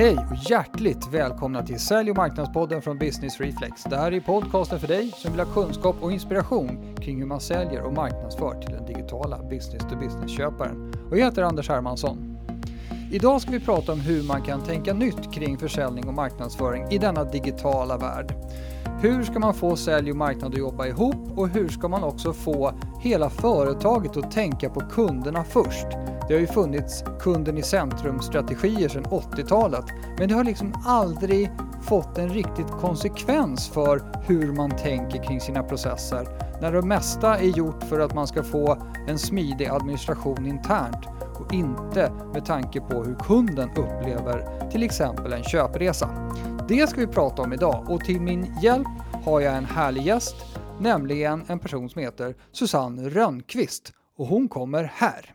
Hej och hjärtligt välkomna till Sälj och marknadspodden från Business Reflex. Det här är podcasten för dig som vill ha kunskap och inspiration kring hur man säljer och marknadsför till den digitala business-to-business-köparen. Och jag heter Anders Hermansson. Idag ska vi prata om hur man kan tänka nytt kring försäljning och marknadsföring i denna digitala värld. Hur ska man få sälj och marknad att jobba ihop och hur ska man också få hela företaget att tänka på kunderna först? Det har ju funnits kunden i centrum-strategier sedan 80-talet, men det har liksom aldrig fått en riktigt konsekvens för hur man tänker kring sina processer. När det mesta är gjort för att man ska få en smidig administration internt och inte med tanke på hur kunden upplever till exempel en köpresa. Det ska vi prata om idag och till min hjälp har jag en härlig gäst, nämligen en person som heter Susanne Rönnqvist och hon kommer här.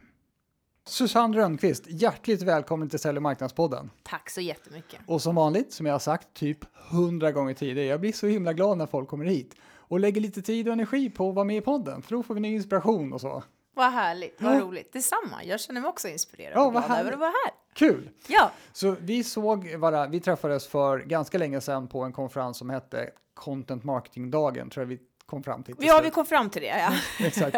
Susanne Rönnqvist, hjärtligt välkommen till Sälj och marknadspodden. Tack så jättemycket. Och som vanligt, som jag har sagt typ hundra gånger tidigare, jag blir så himla glad när folk kommer hit och lägger lite tid och energi på att vara med i podden, för då får vi ny inspiration och så. Vad härligt, vad ja. roligt. Detsamma, jag känner mig också inspirerad ja, och glad över att vara här. Kul! Ja. Så vi såg varandra, vi träffades för ganska länge sedan på en konferens som hette Content Marketing-dagen, tror jag vi kom fram till. till ja, vi kom fram till det, ja. Exakt.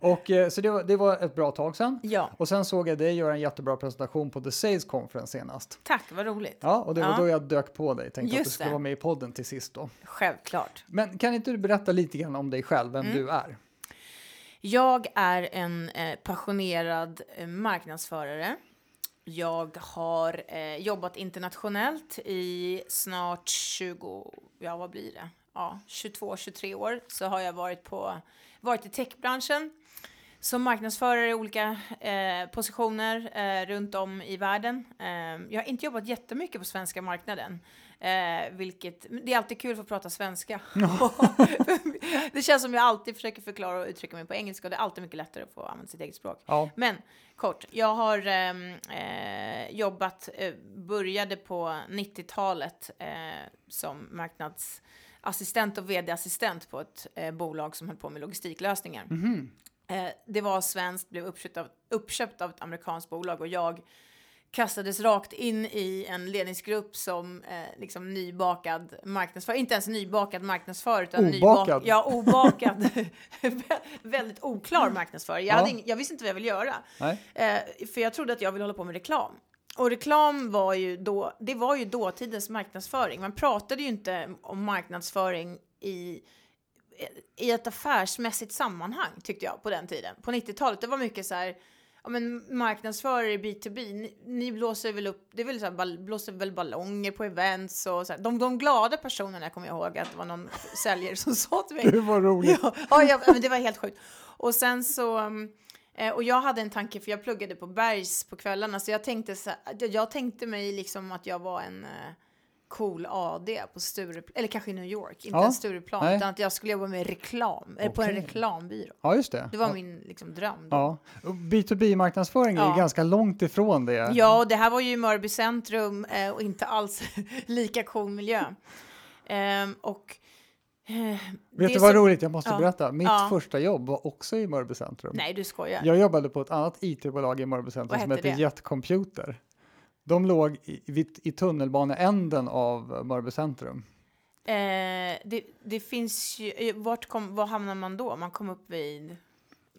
Och, eh, så det var, det var ett bra tag sedan. Ja. Och sen såg jag dig göra en jättebra presentation på The Sales Conference senast. Tack, vad roligt. Ja, och det var ja. då jag dök på dig. Tänkte Just att du skulle det. vara med i podden till sist då. Självklart. Men kan inte du berätta lite grann om dig själv, vem mm. du är? Jag är en eh, passionerad eh, marknadsförare. Jag har eh, jobbat internationellt i snart 20, ja vad blir det? Ja, 22-23 år så har jag varit, på, varit i techbranschen som marknadsförare i olika eh, positioner eh, runt om i världen. Eh, jag har inte jobbat jättemycket på svenska marknaden. Eh, vilket, det är alltid kul att få prata svenska. det känns som jag alltid försöker förklara och uttrycka mig på engelska och det är alltid mycket lättare att få använda sitt eget språk. Ja. Men kort, jag har ehm, eh, jobbat, eh, började på 90-talet eh, som marknadsassistent och vd-assistent på ett eh, bolag som höll på med logistiklösningar. Mm -hmm. det var svenskt, blev uppköpt av, uppköpt av ett amerikanskt bolag och jag kastades rakt in i en ledningsgrupp som eh, liksom nybakad marknadsförare, inte ens nybakad marknadsförare utan obakad. Nybak ja, obakad. väldigt oklar marknadsförare. Jag, ja. ing, jag, visste inte vad jag ville göra. Eh, för jag trodde att jag ville hålla på med reklam. Och reklam var ju då, det var ju dåtidens marknadsföring. Man pratade ju inte om marknadsföring i i ett affärsmässigt sammanhang tyckte jag på den tiden. På 90-talet, det var mycket så här ja, men marknadsförare i B2B, ni, ni, blåser väl upp, det är väl så här, blåser väl ballonger på events och så här. De, de glada personerna kommer jag ihåg att det var någon säljare som sa till mig. Det var roligt. Ja, ja, ja men det var helt sjukt. Och sen så, eh, och jag hade en tanke, för jag pluggade på Bergs på kvällarna, så jag tänkte, så här, jag tänkte mig liksom att jag var en eh, cool AD på Stureplan, eller kanske i New York, inte ja. en Stureplan, Nej. utan att jag skulle jobba med reklam, okay. på en reklambyrå. Ja, just det. Det var ja. min liksom, dröm. Då. Ja. B2B-marknadsföring ja. är ganska långt ifrån det. Ja, och det här var ju i Mörby centrum eh, och inte alls lika cool miljö. Um, och eh, Vet du vad så... roligt, jag måste ja. berätta. Mitt ja. första jobb var också i Mörby centrum. Nej, du skojar. Jag jobbade på ett annat IT-bolag i Mörby centrum som hette Jetcomputer. De låg i, i tunnelbaneänden av Mörby centrum. Eh, det, det, finns ju, eh, vart kom, var hamnar man då? Man kom upp vid...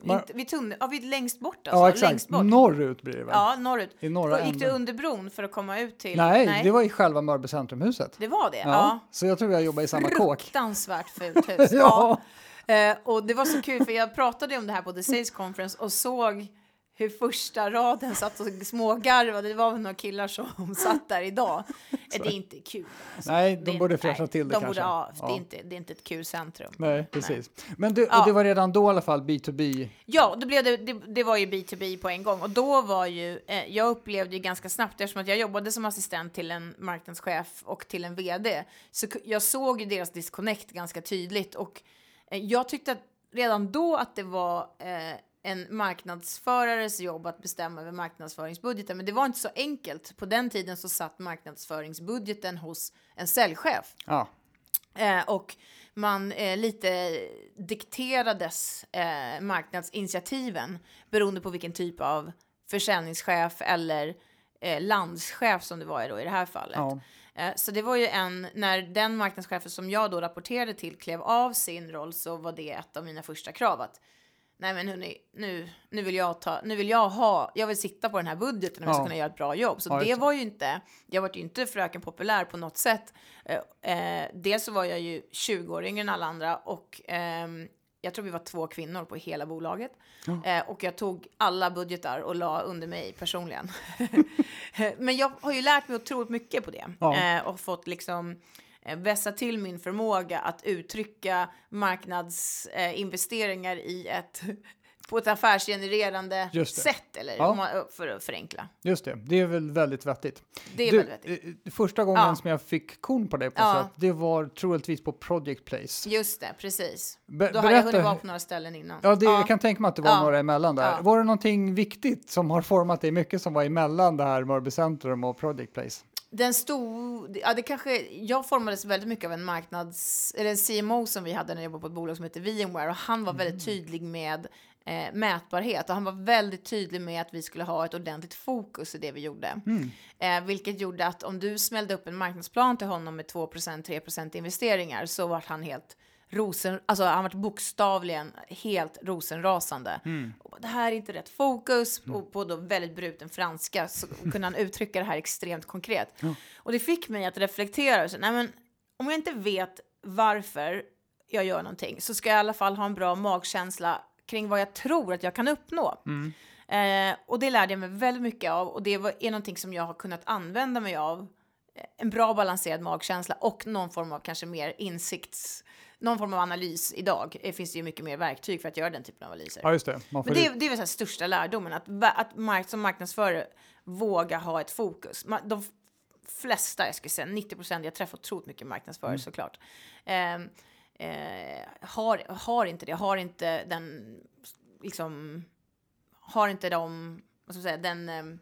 Man, inte, vid, tunnel, ja, vid längst bort alltså? Ja, exakt. Längst bort. Norrut blir det väl? Ja, norrut. I norra Gick du under bron för att komma ut till? Nej, Nej. det var i själva Mörby centrumhuset. Det var det? Ja. ja. Så jag tror jag jobbar i samma kåk. Fruktansvärt fult hus. ja. ja. Eh, och det var så kul för jag pratade om det här på The Sales Conference och såg hur första raden satt och smågarvade. Det var väl några killar som satt där idag. det är inte kul. Alltså. Nej, de det, borde fräscha till det de kanske. Borde, ja, ja. Det, är inte, det är inte ett kul centrum. Nej, precis. Nej. Men du, ja. det var redan då i alla fall B2B? Ja, då blev det, det, det, var ju B2B på en gång. Och då var ju, eh, jag upplevde ju ganska snabbt, eftersom att jag jobbade som assistent till en marknadschef och till en VD, så jag såg ju deras disconnect ganska tydligt. Och eh, jag tyckte att redan då att det var eh, en marknadsförares jobb att bestämma över marknadsföringsbudgeten. Men det var inte så enkelt. På den tiden så satt marknadsföringsbudgeten hos en säljchef. Ja. Eh, och man eh, lite dikterades eh, marknadsinitiativen beroende på vilken typ av försäljningschef eller eh, landschef som det var då i det här fallet. Ja. Eh, Så det var ju en, när den marknadschefen som jag då rapporterade till klev av sin roll så var det ett av mina första krav att nej men hörni, nu, nu vill jag ta, nu vill jag ha, jag vill sitta på den här budgeten om jag ska Ja. kunna göra ett bra jobb. Så Ja, det var ju inte, jag var ju inte fröken populär på något sätt. Eh, eh, dels så var jag ju 20 år yngre än alla andra och ehm, jag tror vi var två kvinnor på hela bolaget. Eh, och jag tog alla budgetar och la under mig personligen. Men jag har ju lärt mig otroligt mycket på det. Ja. Eh, och fått liksom eh, vässa till min förmåga att uttrycka marknadsinvesteringar i ett på ett affärsgenererande sätt, eller Ja. man, för att förenkla. Just det, det är väl väldigt vettigt. Det är du, väldigt vettigt. eh, Första gången Ja. som jag fick kon på dig på Ja. sätt, det var troligtvis på Project Place. Just det, precis. Be- Då hade jag berätta- hunnit vara på några ställen innan. Ja, det, jag kan tänka mig att det var Ja. några emellan där. Ja. Var det någonting viktigt som har format dig mycket som var emellan det här Mörby Centrum och Project Place? Den stod, ja det kanske, jag formades väldigt mycket av en marknads, eller en CMO som vi hade när jag jobbade på ett bolag som heter VMware och han var väldigt tydlig med eh, mätbarhet och han var väldigt tydlig med att vi skulle ha ett ordentligt fokus i det vi gjorde. Eh, vilket gjorde att om du smällde upp en marknadsplan till honom med 2% 3% investeringar så var han helt rosen, alltså han var bokstavligen helt rosenrasande. Och bara, det här är inte rätt fokus och på då väldigt bruten franska så kunde han uttrycka det här extremt konkret. Och det fick mig att reflektera, så, nej men om jag inte vet varför jag gör någonting så ska jag i alla fall ha en bra magkänsla kring vad jag tror att jag kan uppnå. Eh, och det lärde jag mig väldigt mycket av och det var, är någonting som jag har kunnat använda mig av. Eh, En bra balanserad magkänsla och någon form av kanske mer insikts, någon form av analys idag. Det finns ju mycket mer verktyg för att göra den typen av analyser. Ja, just det. Men det, är- det är väl så här största lärdomen, att, att mark, som marknadsförare våga ha ett fokus. De flesta, jag skulle säga 90 procent, jag träffar otroligt mycket marknadsförare Mm. såklart, ehm, eh, har, har inte det, har inte den, liksom, har inte de, vad ska man säga, den, ehm,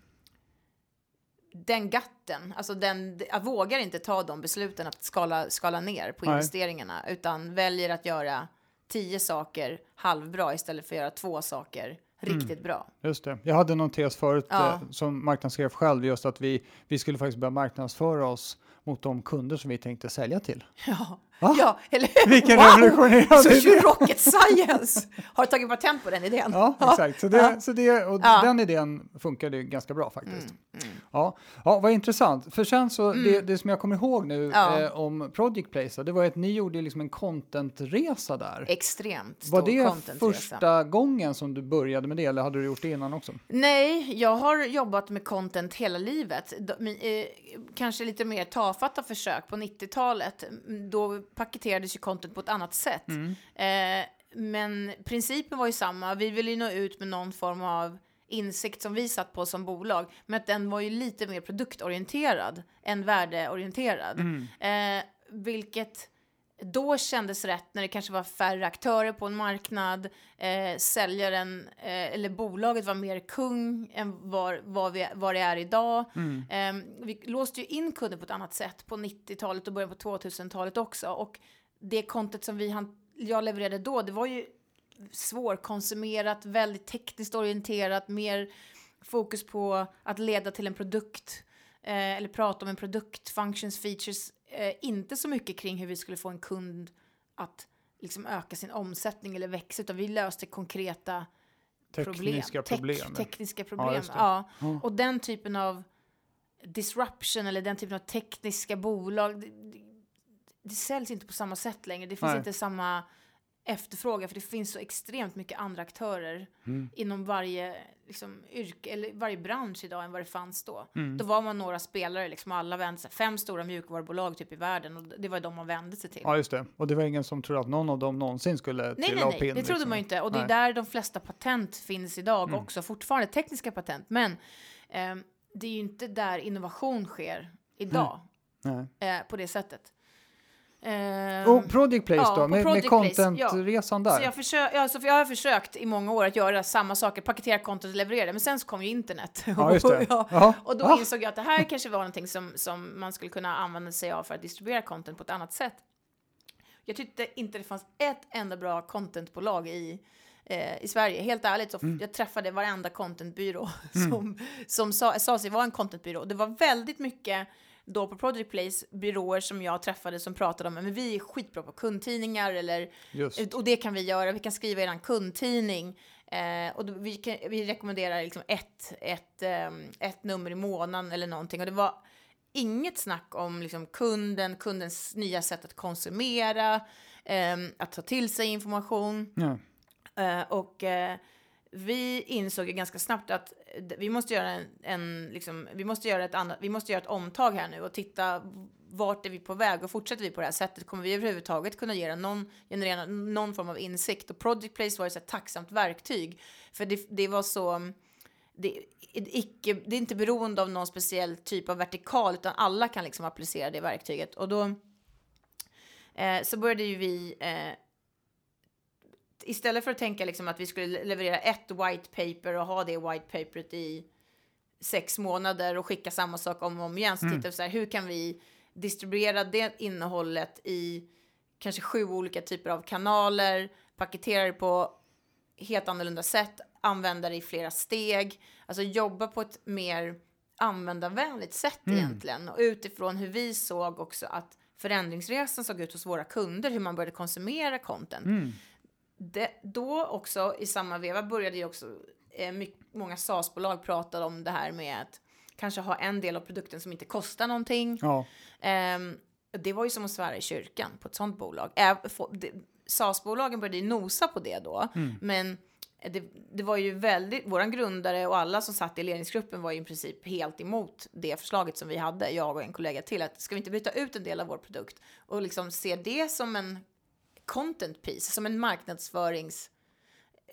den gatten, alltså den, jag vågar inte ta de besluten att skala, skala ner på Nej. investeringarna, utan väljer att göra tio saker halvbra istället för att göra två saker riktigt bra. Just det. Jag hade någon tes förut Ja. eh, som marknadschef själv, just att vi, vi skulle faktiskt börja marknadsföra oss mot de kunder som vi tänkte sälja till. Ja, Va? ja eller hur? Vilken wow! revolutionerande Så idé! rocket science! Har du tagit patent på den idén? Ja, exakt. Så, det, Ja. så det, och Ja. den idén funkade ganska bra faktiskt. Mm, Ja, ja, vad intressant. För sen så, det, det som jag kommer ihåg nu Ja. eh, om Project Place, det var att ni gjorde liksom en contentresa där. Extremt stor Var det contentresa. första gången som du började med det eller hade du gjort det innan också? Nej, jag har jobbat med content hela livet. D- min- eh, kanske lite mer tafatta försök på 90-talet. Mm, Då paketerades ju content på ett annat sätt. Eh, men principen var ju samma. Vi ville ju nå ut med någon form av insikt som vi satt på som bolag. Men att den var ju lite mer produktorienterad än värdeorienterad. Eh, vilket då kändes rätt när det kanske var färre aktörer på en marknad. Eh, säljaren eh, eller bolaget var mer kung än vad, vi, det är idag. Eh, vi låste ju in kunder på ett annat sätt på 90-talet och början på 2000-talet också. Och det content som vi han, jag levererade då, det var ju svårkonsumerat, väldigt tekniskt orienterat, mer fokus på att leda till en produkt eh, eller prata om en produkt, functions, features, eh, inte så mycket kring hur vi skulle få en kund att liksom öka sin omsättning eller växa, utan vi löste konkreta Tekniska Tek- problem. tekniska Ja, problem. Ja, Ja. Och den typen av disruption eller den typen av tekniska bolag, det, det, det säljs inte på samma sätt längre. Det finns Nej. inte samma efterfrågan för det finns så extremt mycket andra aktörer Mm. inom varje liksom, yrke eller varje bransch idag än vad det fanns då. Mm. Då var man några spelare, liksom alla vände sig, fem stora mjukvarubolag typ i världen och det var de man vände sig till. Ja, just det. Och det var ingen som trodde att någon av dem någonsin skulle Nej, trilla nej, nej, pinn. det trodde liksom. man ju inte. Och det är Nej. där de flesta patent finns idag Mm. också, fortfarande tekniska patent. Men ehm, det är ju inte där innovation sker idag Nej. eh, på det sättet. Ehm, Och Project Place ja, då, med, med Place, ja. contentresan där? så jag, försö- ja, så jag har försökt i många år att göra samma saker, paketera content och leverera det, men sen så kom ju internet. Ja, just det. Ja, Jaha. och då Ah. insåg jag att det här kanske var någonting som, som man skulle kunna använda sig av för att distribuera content på ett annat sätt. Jag tyckte inte det fanns ett enda bra contentbolag i, eh, i Sverige. Helt ärligt, så Mm. jag träffade varenda contentbyrå som, som sa, sa sig vara en contentbyrå. Det var väldigt mycket då på Project Place byråer som jag träffade som pratade om men vi är skitbra på kundtidningar eller Just. och det kan vi göra. Vi kan skriva i en kundtidning. Eh, och då, vi, kan, vi rekommenderar liksom ett, ett, ehm, ett nummer i månaden eller någonting. Och det var inget snack om liksom kunden, kundens nya sätt att konsumera, ehm, att ta till sig information. Ja. Eh, och eh, vi insåg ganska snabbt att vi måste göra en, en liksom, vi måste göra ett annat, vi måste göra ett omtag här nu och titta vart är vi på väg och fortsätter vi på det här sättet kommer vi överhuvudtaget kunna ge någon, generera någon form av insikt? Och Project Place var ju så ett tacksamt verktyg för det, det var så det, är icke, det är inte beroende av någon speciell typ av vertikal utan alla kan liksom applicera det verktyget. Och då eh, så började ju vi eh, istället för att tänka liksom att vi skulle leverera ett white paper och ha det white paperet i sex månader och skicka samma sak om och om igen så tittar vi så här, hur kan vi distribuera det innehållet i kanske sju olika typer av kanaler, paketera det på helt annorlunda sätt, använda det i flera steg, alltså jobba på ett mer användarvänligt sätt egentligen. Och utifrån hur vi såg också att förändringsresan såg ut hos våra kunder, hur man började konsumera content det, då också i samma veva började ju också eh, mycket, många SaaS-bolag prata om det här med att kanske ha en del av produkten som inte kostar någonting. Ja. Ehm, det var ju som att svära i kyrkan på ett sånt bolag. SaaS-bolagen började ju nosa på det då, men det, det var ju väldigt, våran grundare och alla som satt i ledningsgruppen var ju i princip helt emot det förslaget som vi hade, jag och en kollega till, att ska vi inte bryta ut en del av vår produkt och liksom se det som en content piece, som en marknadsförings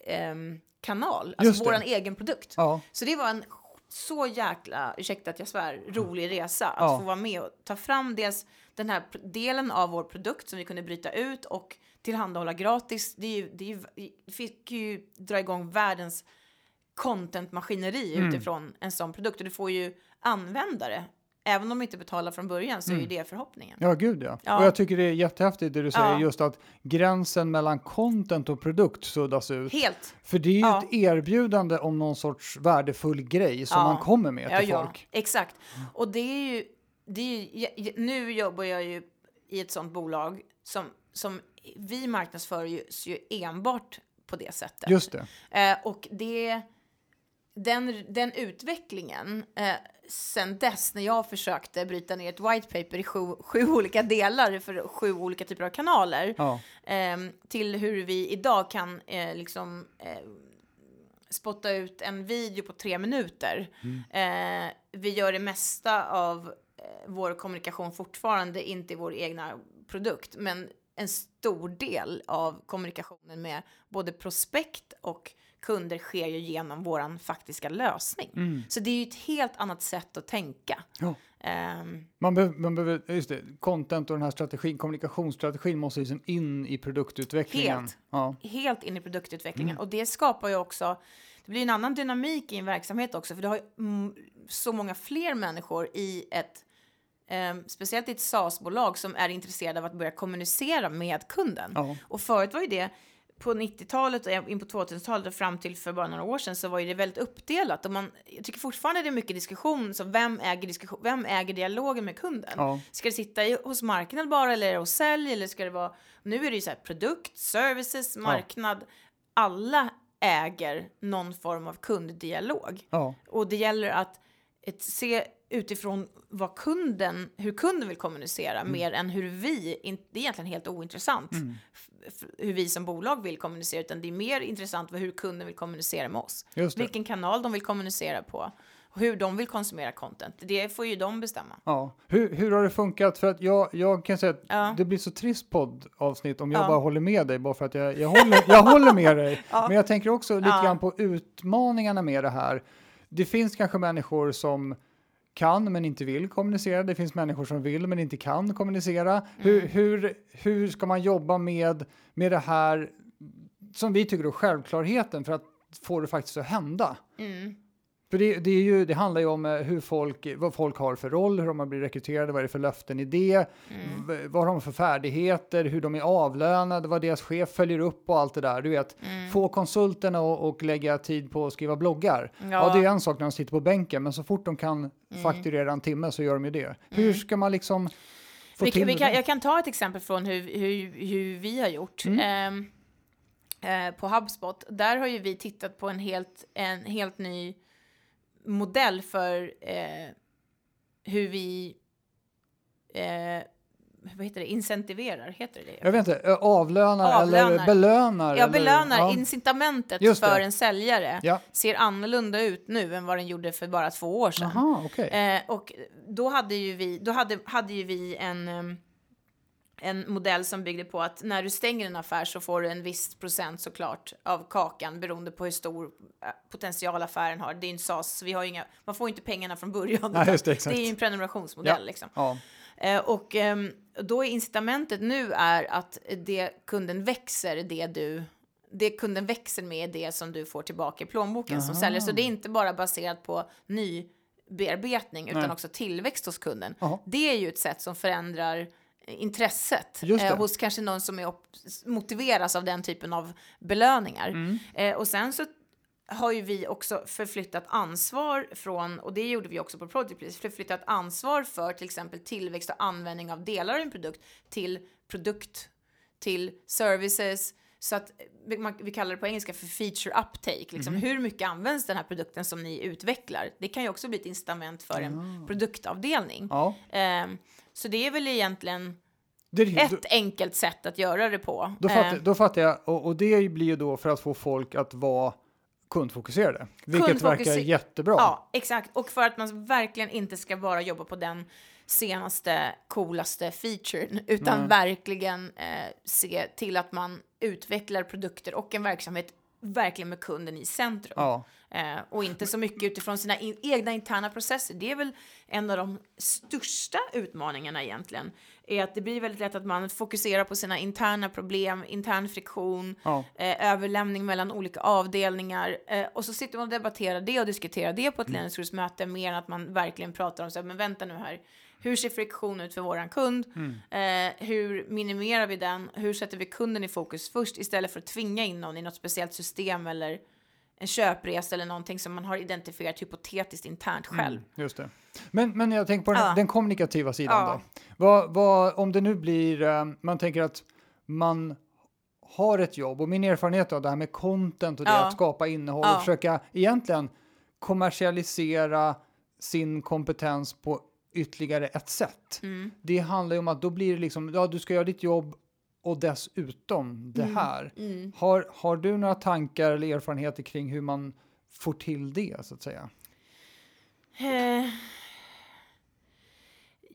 ehm, Just alltså våran egen produkt. Ja. Så det var en så jäkla, ursäkta att jag svär, rolig resa att Ja. få vara med och ta fram dels den här delen av vår produkt som vi kunde bryta ut och tillhandahålla gratis. Det, är ju, det är ju, fick ju dra igång världens contentmaskineri Mm. utifrån en sån produkt och du får ju användare. Även om de inte betalar från början så är ju det förhoppningen. Ja, gud ja. Ja. Och jag tycker det är jättehäftigt det du säger, Ja. just att gränsen mellan content och produkt suddas ut. Helt. För det är ju Ja. ett erbjudande om någon sorts värdefull grej som man kommer med till ja, folk. Exakt. Och det är ju, det är ju, nu jobbar jag ju i ett sånt bolag som, som vi marknadsför ju, ju enbart på det sättet. Just det. Eh, och det, den, den utvecklingen, eh, sen dess när jag försökte bryta ner ett white paper i sju, sju olika delar för sju olika typer av kanaler, Ja. ehm, till hur vi idag kan eh, liksom eh, spotta ut en video på tre minuter. Eh, vi gör det mesta av eh, vår kommunikation fortfarande inte i vår egna produkt, men en stor del av kommunikationen med både prospekt och kunder sker ju genom våran faktiska lösning. Så det är ju ett helt annat sätt att tänka. Ja. Ehm, Man, behöver, man behöver, just det, content och den här strategin, kommunikationsstrategin måste liksom in i produktutvecklingen. Helt. Ja. helt in i produktutvecklingen. Och det skapar ju också, det blir en annan dynamik i en verksamhet också, för du har ju mm, så många fler människor i ett, ehm, speciellt i ett SaaS-bolag som är intresserade av att börja kommunicera med kunden. Ja. Och förut var ju det, på 90-talet och in på 2000-talet och fram till för bara några år sedan så var ju det väldigt uppdelat. Och man, jag tycker fortfarande det är mycket diskussion, så vem äger, diskussion, vem äger dialogen med kunden? Ja. Ska det sitta i, hos marknad bara eller är det hos sälj eller ska det vara... Nu är det ju så här produkt, services, marknad. Alla äger någon form av kunddialog. Ja. Och det gäller att ett, se utifrån vad kunden, hur kunden vill kommunicera Mm. mer än hur vi, det är egentligen helt ointressant f- hur vi som bolag vill kommunicera utan det är mer intressant vad hur kunden vill kommunicera med oss. Vilken kanal de vill kommunicera på hur de vill konsumera content. Det får ju de bestämma. Ja. Hur, hur har det funkat? För att jag, jag kan säga att Ja. det blir så trist poddavsnitt om jag Ja. bara håller med dig, bara för att jag, jag, håller, jag håller med dig. Men jag tänker också lite Ja. grann på utmaningarna med det här. Det finns kanske människor som kan men inte vill kommunicera. Det finns människor som vill men inte kan kommunicera. Hur, Mm. hur, hur ska man jobba med, med det här som vi tycker är självklarheten för att få det faktiskt att hända? Mm. För det, det, är ju, det handlar ju om eh, hur folk, vad folk har för roll, hur de har blivit rekryterade, vad är det för löften i det, Mm. v- vad har de för färdigheter, hur de är avlönade, vad deras chef följer upp och allt det där. Du vet, Mm. få konsulterna och, och lägga tid på att skriva bloggar. Ja. Ja. det är en sak när de sitter på bänken, men så fort de kan Mm. fakturera en timme så gör de ju det. Hur ska man liksom få Vi, till vi kan, jag kan ta ett exempel från hur, hur, hur vi har gjort. Mm. Ehm, eh, på HubSpot, där har ju vi tittat på en helt, en helt ny modell för eh, hur vi eh, vad heter det, incentiverar, heter det det? Jag vet inte, ö, avlönar, eller Avlönar. belönar? Ja, eller, belönar. ja. Incitamentet för en säljare Ja. ser annorlunda ut nu än vad den gjorde för bara två år sedan. Jaha, okej. Eh, och då hade ju vi, då hade, hade ju vi en, em, en modell som byggde på att när du stänger en affär så får du en viss procent såklart av kakan beroende på hur stor eh, potential affären har. Det är en SAS, vi har inga, man får ju inte pengarna från början. Nej, det, det är ju en prenumerationsmodell Ja. liksom. Ja. Eh, och ehm, då är incitamentet nu är att det kunden växer det du det kunden växer med är det som du får tillbaka i plånboken som Aha. säljare. Så det är inte bara baserat på ny bearbetning utan Nej. också tillväxt hos kunden. Jaha. Det är ju ett sätt som förändrar intresset eh, hos kanske någon som är motiveras av den typen av belöningar. Mm. Eh, och sen så har ju vi också förflyttat ansvar från, och det gjorde vi också på Project Please, förflyttat ansvar för till exempel tillväxt och användning av delar av en produkt till produkt, till services, så att vi, kallar det på engelska för feature uptake. Liksom. Hur mycket används den här produkten som ni utvecklar? Det kan ju också bli ett incitament för en produktavdelning. Ja. Ehm, så det är väl egentligen Det, då, ett enkelt sätt att göra det på. då, fattar, Ehm, då fattar jag, och, och det blir ju då för att få folk att vara kundfokuserade, vilket verkar Kundfokuser- jättebra. Ja, exakt. Och för att man verkligen inte ska bara jobba på den senaste, coolaste featuren, utan Nej. verkligen eh, se till att man utvecklar produkter och en verksamhet verkligen med kunden i centrum. Ja. Eh, och inte så mycket utifrån sina in, egna interna processer. Det är väl en av de största utmaningarna egentligen. Är att det blir väldigt lätt att man fokuserar på sina interna problem, intern friktion, Ja. eh, överlämning mellan olika avdelningar. Eh, och så sitter man och debatterar det och diskuterar det på ett ledningsgruppsmöte mer än att man verkligen pratar om så här, men vänta nu här. Hur ser friktion ut för våran kund? Eh, hur minimerar vi den? Hur sätter vi kunden i fokus först istället för att tvinga in någon i något speciellt system eller en köpresa eller någonting som man har identifierat hypotetiskt internt själv. Just det. Men, men jag tänker på den, Ja. den kommunikativa sidan Ja. då. Vad, vad, om det nu blir, eh, man tänker att man har ett jobb och min erfarenhet av det här med content och det, Ja. att skapa innehåll och försöka egentligen kommersialisera sin kompetens på ytterligare ett sätt. Mm. Det handlar ju om att då blir det liksom, ja du ska göra ditt jobb och dessutom det här. Mm. Har, har du några tankar eller erfarenheter kring hur man får till det så att säga? Eh,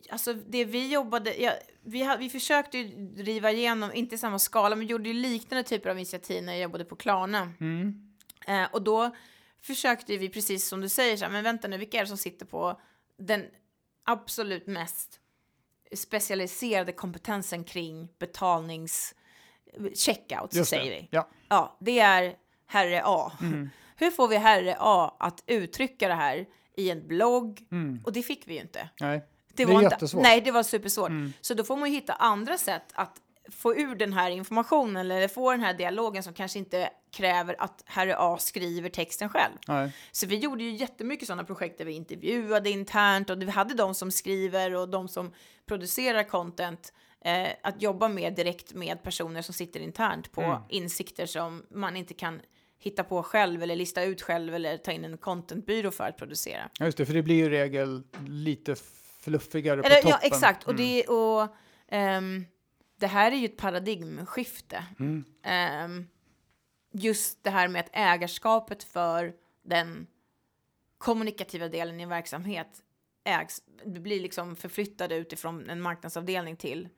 alltså det vi jobbade, ja, vi, ha, vi försökte ju driva igenom, inte i samma skala, men gjorde ju liknande typer av initiativ när jag jobbade på Klarna. Mm. Eh, och då försökte vi, precis som du säger, så här, men vänta nu, vilka är det som sitter på den absolut mest specialiserade kompetensen kring betalnings checkouts, säger vi. Ja. Ja, det är herre A. Mm. Hur får vi herre A att uttrycka det här i en blogg? Mm. Och det fick vi ju inte. Nej. Det, Det var inte, jättesvårt. Nej, det var supersvårt. Mm. Så då får man ju hitta andra sätt att få ur den här informationen eller få den här dialogen som kanske inte kräver att herre A skriver texten själv. Nej. Så vi gjorde ju jättemycket sådana projekt där vi intervjuade internt och vi hade de som skriver och de som producerar content eh, att jobba med direkt med personer som sitter internt på Mm. insikter som man inte kan hitta på själv eller lista ut själv eller ta in en contentbyrå för att producera. Ja, just det, för det blir ju i regel lite fluffigare på Eller, toppen. ja, exakt. Och, Mm. det, och ehm, det här är ju ett paradigmskifte. Mm. Ehm, just det här med att ägarskapet för den kommunikativa delen i en verksamhet ägs, det blir liksom förflyttade utifrån en marknadsavdelning till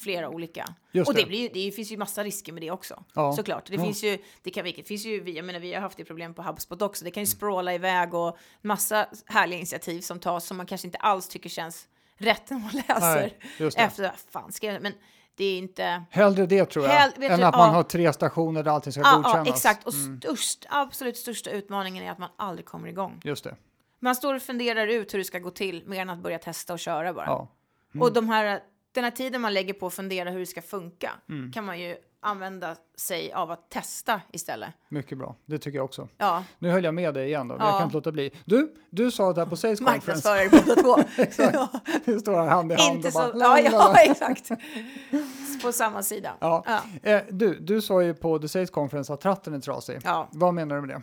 flera olika. Just och det, det. blir, det finns ju massa risker med det också. Ja. Såklart. Det Ja. finns ju, det kan, vilket finns ju, vi- jag menar vi har haft det problem på HubSpot också. Det kan ju Mm. språla iväg och massa härliga initiativ som tas som man kanske inte alls tycker känns rätt när man läser Nej, efter, fan ska jag, men Det är inte... Hellre det tror jag, Hell- än du, att man ja. har tre stationer där allting ska Ja, godkännas. ja, exakt. Och Mm, störst, absolut största utmaningen är att man aldrig kommer igång. just det. Man står och funderar ut hur det ska gå till mer än att börja testa och köra bara. Ja. Och de här, den här tiden man lägger på att fundera hur det ska funka Mm. kan man ju använda sig av att testa istället. Mycket bra, det tycker jag också. Ja, Nu höll jag med dig igen då, men jag Ja. kan inte låta bli. Du, du sa det här på Sales Conference. marknadsförare båda två. Exakt. Vi står här hand i hand Inte och så, bara... ja, ja, lalala. exakt. På samma sida. Ja. Ja. Eh, du, du sa ju på The Sales Conference att tratten är trasig. Ja. Vad menar du med det?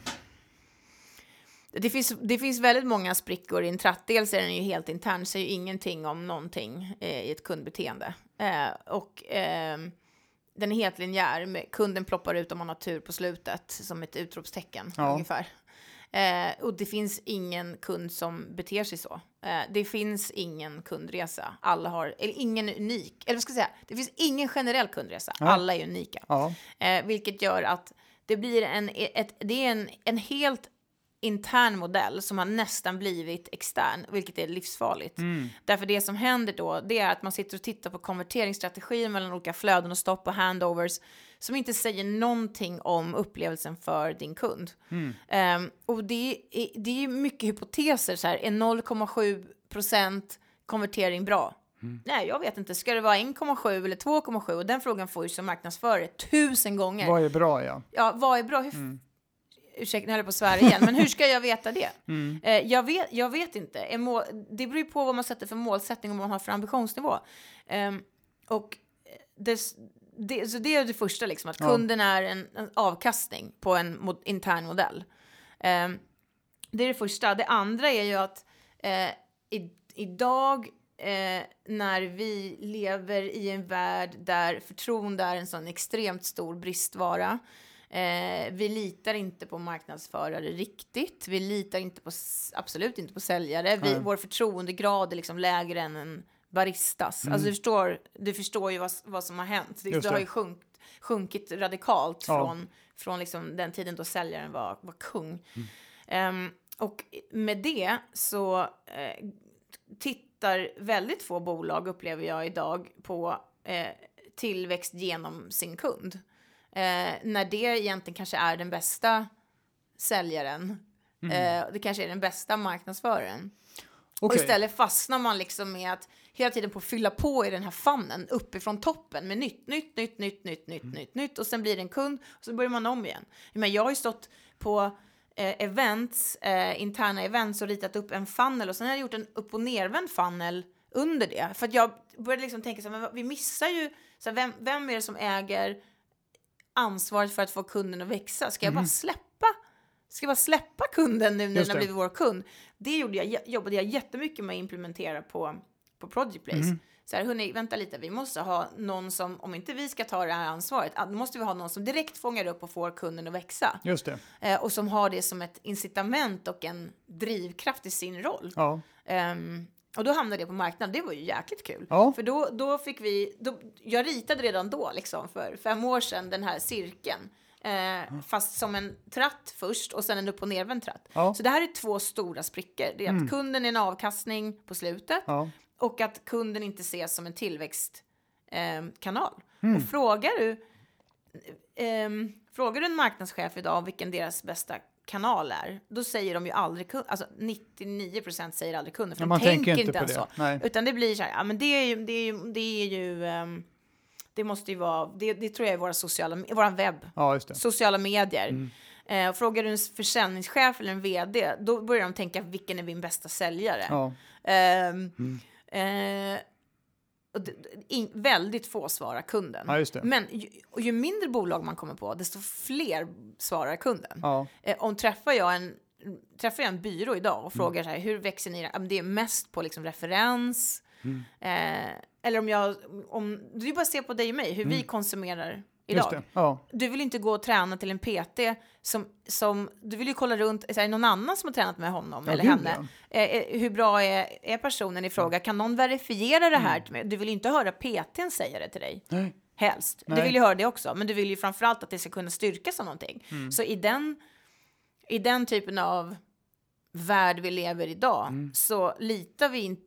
Det finns, det finns väldigt många sprickor i en tratt. Dels är den ju helt intern, säger ju ingenting om någonting eh, i ett kundbeteende. Eh, och ehm, den är helt linjär. Med, kunden ploppar ut om man har tur på slutet, som ett utropstecken Ja. ungefär. Eh, och det finns ingen kund som beter sig så. Eh, det finns ingen kundresa. Alla har, eller ingen unik, eller vad ska jag säga, det finns ingen generell kundresa. Ja. Alla är unika. Ja, Eh, vilket gör att det blir en, ett, det är en, en helt intern modell som har nästan blivit extern, vilket är livsfarligt. Mm. Därför det som händer då, det är att man sitter och tittar på konverteringsstrategier mellan olika flöden och stopp och handovers som inte säger någonting om upplevelsen för din kund. Mm. Ehm, och det är, det är mycket hypoteser, så här, är 0,7 procent konvertering bra? Mm. Nej, jag vet inte. Ska det vara 1,7 eller 2,7? Och den frågan får ju som marknadsförare tusen gånger. vad är bra ja. Ja, vad är bra? Hur, Mm. Ursäkta, nu höll jag på att svära igen, men hur ska jag veta det? Mm. Eh, jag, vet, jag vet inte. Mål, det beror ju på vad man sätter för målsättning och vad man har för ambitionsnivå. Ehm, och det, det, så det är det första, liksom, att Ja. kunden är en, en avkastning på en mo, intern modell. Ehm, det är det första. Det andra är ju att eh, i, idag eh, när vi lever i en värld där förtroende är en sån extremt stor bristvara. Eh, vi litar inte på marknadsförare riktigt. Vi litar inte på, absolut inte på säljare. Vi, Nej. vår förtroendegrad är liksom lägre än en baristas. Alltså du förstår, du förstår ju vad, vad som har hänt. Det, det har ju sjunk, sjunkit radikalt Ja. från, från liksom den tiden då säljaren var, var kung. Ehm, och med det så eh, tittar väldigt få bolag, upplever jag idag, på eh, tillväxt genom sin kund. Eh, när det egentligen kanske är den bästa säljaren. Eh, det kanske är den bästa marknadsföraren. Och Okej. istället fastnar man liksom med att hela tiden på fylla på i den här fannen uppifrån toppen med nytt, nytt, nytt, nytt, nytt, nytt, nytt, nytt och sen blir det en kund och så börjar man om igen. Men jag har ju stått på eh, events, eh, interna events och ritat upp en funnel och sen har jag gjort en upp och nervänd funnel under det. För att jag började liksom tänka så här, men vi missar ju, så här, vem, vem är det som äger ansvaret för att få kunden att växa? Ska jag bara släppa? Ska jag bara släppa kunden nu när den har blivit vår kund? Det gjorde jag, jobbade jag jättemycket med att implementera på, på Project Place. Mm. Så här, hörni, vänta lite, vi måste ha någon som, om inte vi ska ta det här ansvaret, då måste vi ha någon som direkt fångar upp och får kunden att växa. Just det. Eh, och som har det som ett incitament och en drivkraft i sin roll. Ja. Ehm, och då hamnade det på marknaden. Det var ju jäkligt kul. Ja. För då, då fick vi, då, jag ritade redan då, liksom, för fem år sedan, den här cirkeln. Eh, fast som en tratt först och sen en upp och nervänd tratt. Ja. Så det här är två stora sprickor. Det är att kunden är en avkastning på slutet Ja. och att kunden inte ses som en tillväxtkanal. Eh. Mm. Och frågar du, ehm, frågar du en marknadschef idag vilken deras bästa kanal är, då säger de ju aldrig kund, alltså 99% säger aldrig kunden, för Ja, de tänker inte, ens det. så. Nej. Utan det blir så här, ja men det är ju, det är ju, det är ju, ehm, det måste ju vara, det, det tror jag är våra sociala, våran webb, ja, sociala medier. Mm. Eh, och frågar du en försäljningschef eller en vd, då börjar de tänka, vilken är min bästa säljare? Ja. Ehm, Mm. eh, in, väldigt få svarar kunden. ja. Men ju, ju mindre bolag man kommer på, desto fler svarar kunden. Ja. Eh, om träffar jag en Träffar jag en byrå idag Mm. och frågar så här, hur växer ni? Det är mest på liksom referens. Mm. Eh, eller om jag, om, det är bara att se på dig och mig, hur vi konsumerar Mm. Idag. Ja. Du vill inte gå och träna till en PT som, som du vill ju kolla runt, är det någon annan som har tränat med honom Ja, eller henne? Eh, eh, hur bra är, är personen i fråga? Kan någon verifiera det här? mig? Du vill ju inte höra PTn säga det till dig. Nej. Helst. Du Nej. vill ju höra det också, men du vill ju framförallt att det ska kunna styrkas av någonting. Mm. Så i den, i den typen av värld vi lever idag Mm. så litar vi inte.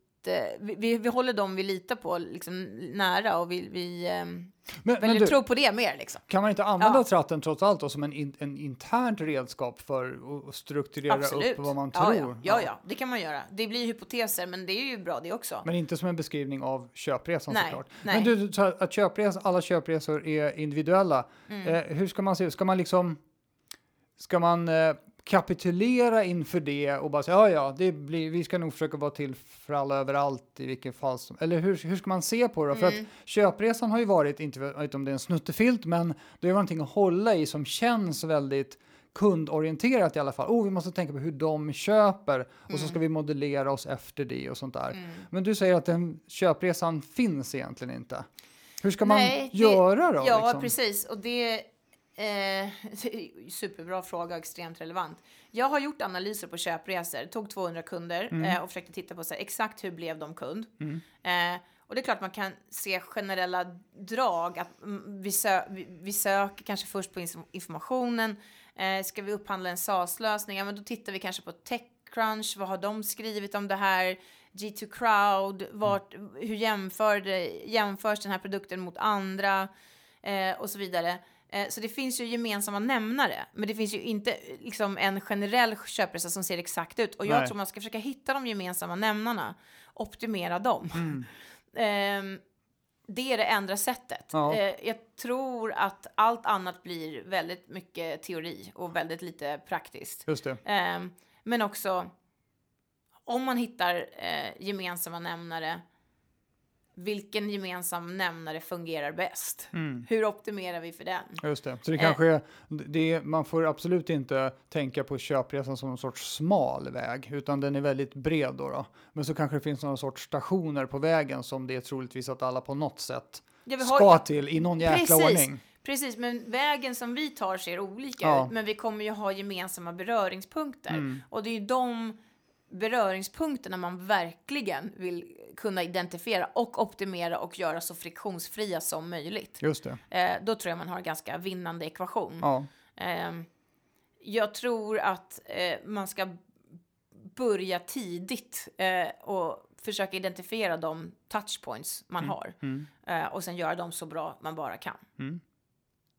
Vi, vi, vi håller dem vi litar på liksom, nära och vi, vi ehm, Men, väljer du, tro på det mer. Liksom. kan man inte använda Ja. tratten trots allt då, som en, in, en internt redskap för att- strukturera Absolut. upp vad man ja, tror? ja, ja, ja, det kan man göra. Det blir hypoteser, men det är ju bra det också. Men inte som en beskrivning av köpresan Nej, såklart. nej. Men du, så att köpres, alla köpresor är individuella. Mm. Eh, hur ska man se Ska man liksom... Ska man eh, kapitulera inför det och bara säga ja, ja, det blir, vi ska nog försöka vara till för alla överallt i vilken fall som... Eller hur, hur ska man se på det? då? För Mm. att köpresan har ju varit, inte vet om det är en snuttefilt, men det är någonting att hålla i som känns väldigt kundorienterat i alla fall. Oh, vi måste tänka på hur de köper och så ska Mm. vi modellera oss efter det och sånt där. Men du säger att den köpresan finns egentligen inte. Hur ska man Nej, det- göra då? Ja, liksom? precis. Och det, eh, superbra fråga och extremt relevant. Jag har gjort analyser på köpresor, tog 200 kunder Mm. eh, och försökte titta på så här, exakt hur blev de kund. Eh, och det är klart man kan se generella drag, att mm, vi, sö vi, vi söker kanske först på informationen. Eh, ska vi upphandla en SaaS-lösning, ja, men då tittar vi kanske på Techcrunch, vad har de skrivit om det här? G2 Crowd, vart, hur jämför det, jämförs den här produkten mot andra eh, och så vidare. Eh, så det finns ju gemensamma nämnare, men det finns ju inte eh, liksom en generell köpresa som ser exakt ut. Och jag Nej. tror man ska försöka hitta de gemensamma nämnarna, optimera dem. Ehm, det är det enda sättet. Ja. Eh, jag tror att allt annat blir väldigt mycket teori och väldigt lite praktiskt. Just det. Ehm, men också om man hittar gemensamma nämnare, vilken gemensam nämnare fungerar bäst? Mm. Hur optimerar vi för den? Just det. Så det Eh. kanske är, det är, man får absolut inte tänka på köpresan som en sorts smal väg, utan den är väldigt bred då. då. Men så kanske det finns någon sorts stationer på vägen som det är troligtvis att alla på något sätt Ja, vi ska till i någon jäkla Precis. ordning. Precis, men vägen som vi tar ser olika Ja. ut, men vi kommer ju ha gemensamma beröringspunkter. Mm. Och det är ju de beröringspunkterna man verkligen vill kunna identifiera och optimera och göra så friktionsfria som möjligt. Just det. Eh, då tror jag man har en ganska vinnande ekvation. Ja. Ehm, jag tror att eh, man ska börja tidigt eh, och försöka identifiera de touchpoints man har. Mm. Eh, och sen göra dem så bra man bara kan.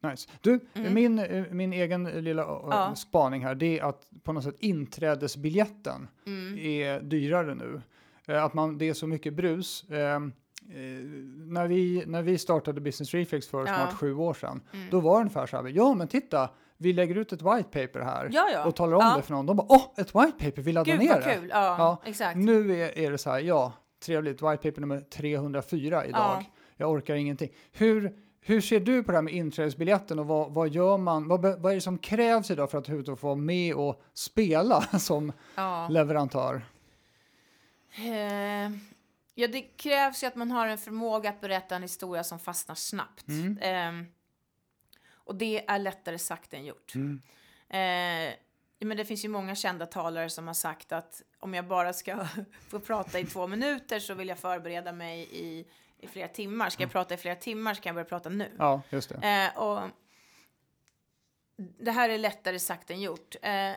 Nice. Du, Mm. min, eh, min egen lilla eh, Ja. spaning här, det är att på något sätt inträdesbiljetten Mm. är dyrare nu. Eh, Att man, det är så mycket brus. Eh, eh, när, vi, när vi startade Business Reflex för Ja. snart sju år sedan, Mm. då var det ungefär så här, ja men titta, vi lägger ut ett white paper här Ja, ja. och talar om det för någon. De bara, åh, ett white paper, vi laddar Gud ner det. kul! Ja, exakt. Nu är, är det så här, ja, trevligt, white paper nummer 304 idag. Ja. Jag orkar ingenting. Hur, hur ser du på det här med inträdesbiljetten och vad, vad gör man? Vad, vad är det som krävs idag för att överhuvudtaget få vara med och spela som Ja. leverantör? Eh, ja, det krävs ju att man har en förmåga att berätta en historia som fastnar snabbt. Mm. Eh, och det är lättare sagt än gjort. Mm. Eh, men det finns ju många kända talare som har sagt att om jag bara ska få prata i två minuter så vill jag förbereda mig i, i flera timmar. Ska jag prata i flera timmar så kan jag börja prata nu. Ja, just det. Eh, och det här är lättare sagt än gjort. Eh,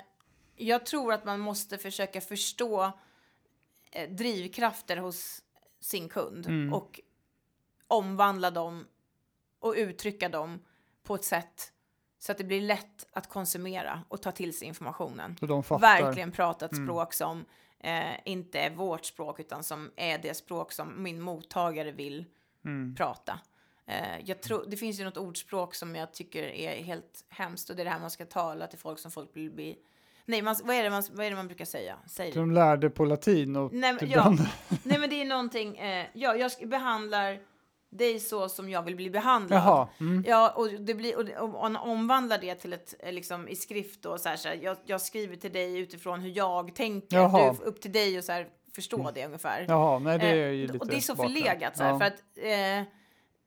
jag tror att man måste försöka förstå eh, drivkrafter hos sin kund Mm. och omvandla dem och uttrycka dem på ett sätt så att det blir lätt att konsumera och ta till sig informationen. Verkligen prata ett Mm. språk som eh, inte är vårt språk utan som är det språk som min mottagare vill Mm. prata. Eh, jag tror, det finns ju något ordspråk som jag tycker är helt hemskt och det är det här man ska tala till folk som folk vill bli... Nej, man, vad, är det man, vad är det man brukar säga? Säg det. de lärde på latin och Nej, men, typ ja. Nej, men det är någonting... Eh, ja, jag sk- behandlar dig så som jag vill bli behandlad. Jaha. Mm. Ja, och det blir och, och, omvandlar det till ett eh, liksom i skrift och så här, så här jag, jag skriver till dig utifrån hur jag tänker. Jaha. Du, upp till dig och så här förstå det ungefär. Jaha, nej det är ju Eh, och det är så förlegat så här, Ja. för att eh,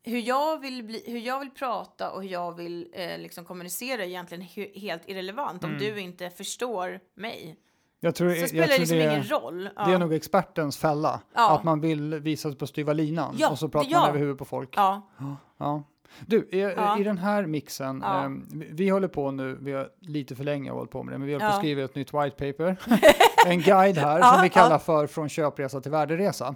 hur, jag vill bli, hur jag vill prata och hur jag vill eh, liksom kommunicera är egentligen he- helt irrelevant om Mm. du inte förstår mig. Jag tror, Så jag spelar det tror liksom det, ingen roll. Ja. det är nog expertens fälla. Ja. Att man vill visa sig på styva linan Ja, och så pratar man över huvudet på folk. ja. Du, i, i den här mixen, ehm, vi, håller på nu, vi har lite för länge hållit på med det, men vi håller på att skriva ett nytt white paper. en guide här som vi kallar för Från köpresa till värderesa.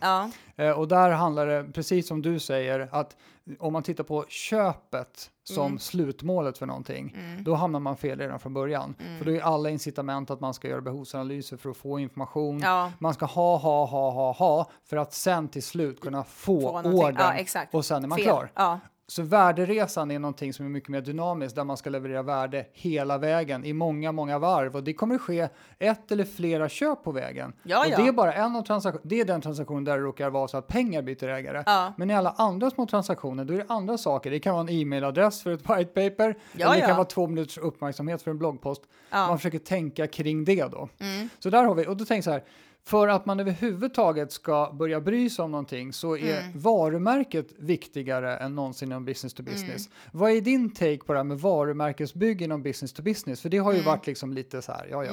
Eh, och där handlar det, precis som du säger, att om man tittar på köpet som Mm. slutmålet för någonting, då hamnar man fel redan från början. Mm. För då är alla incitament att man ska göra behovsanalyser för att få information. ja. Man ska ha, ha, ha, ha, ha, för att sen till slut kunna få, Få ordern. Ja. Och sen är man Fel. klar. Ja, Så värderesan är någonting som är mycket mer dynamiskt där man ska leverera värde hela vägen i många, många varv och det kommer att ske ett eller flera köp på vägen. Ja, och ja. det är bara en av transaktionerna. Det är den transaktionen där det råkar vara så att pengar byter ägare. Ja. Men i alla andra små transaktioner då är det andra saker. Det kan vara en e-mailadress för ett white paper eller det kan vara två minuters uppmärksamhet för en bloggpost. Man försöker tänka kring det då. Mm. Så där har vi, och då tänker jag så här, för att man överhuvudtaget ska börja bry sig om någonting så är Mm. varumärket viktigare än någonsin inom business to business. Mm. Vad är din take på det här med varumärkesbygge inom business to business? För det har ju Mm. varit liksom lite så här, ja ja.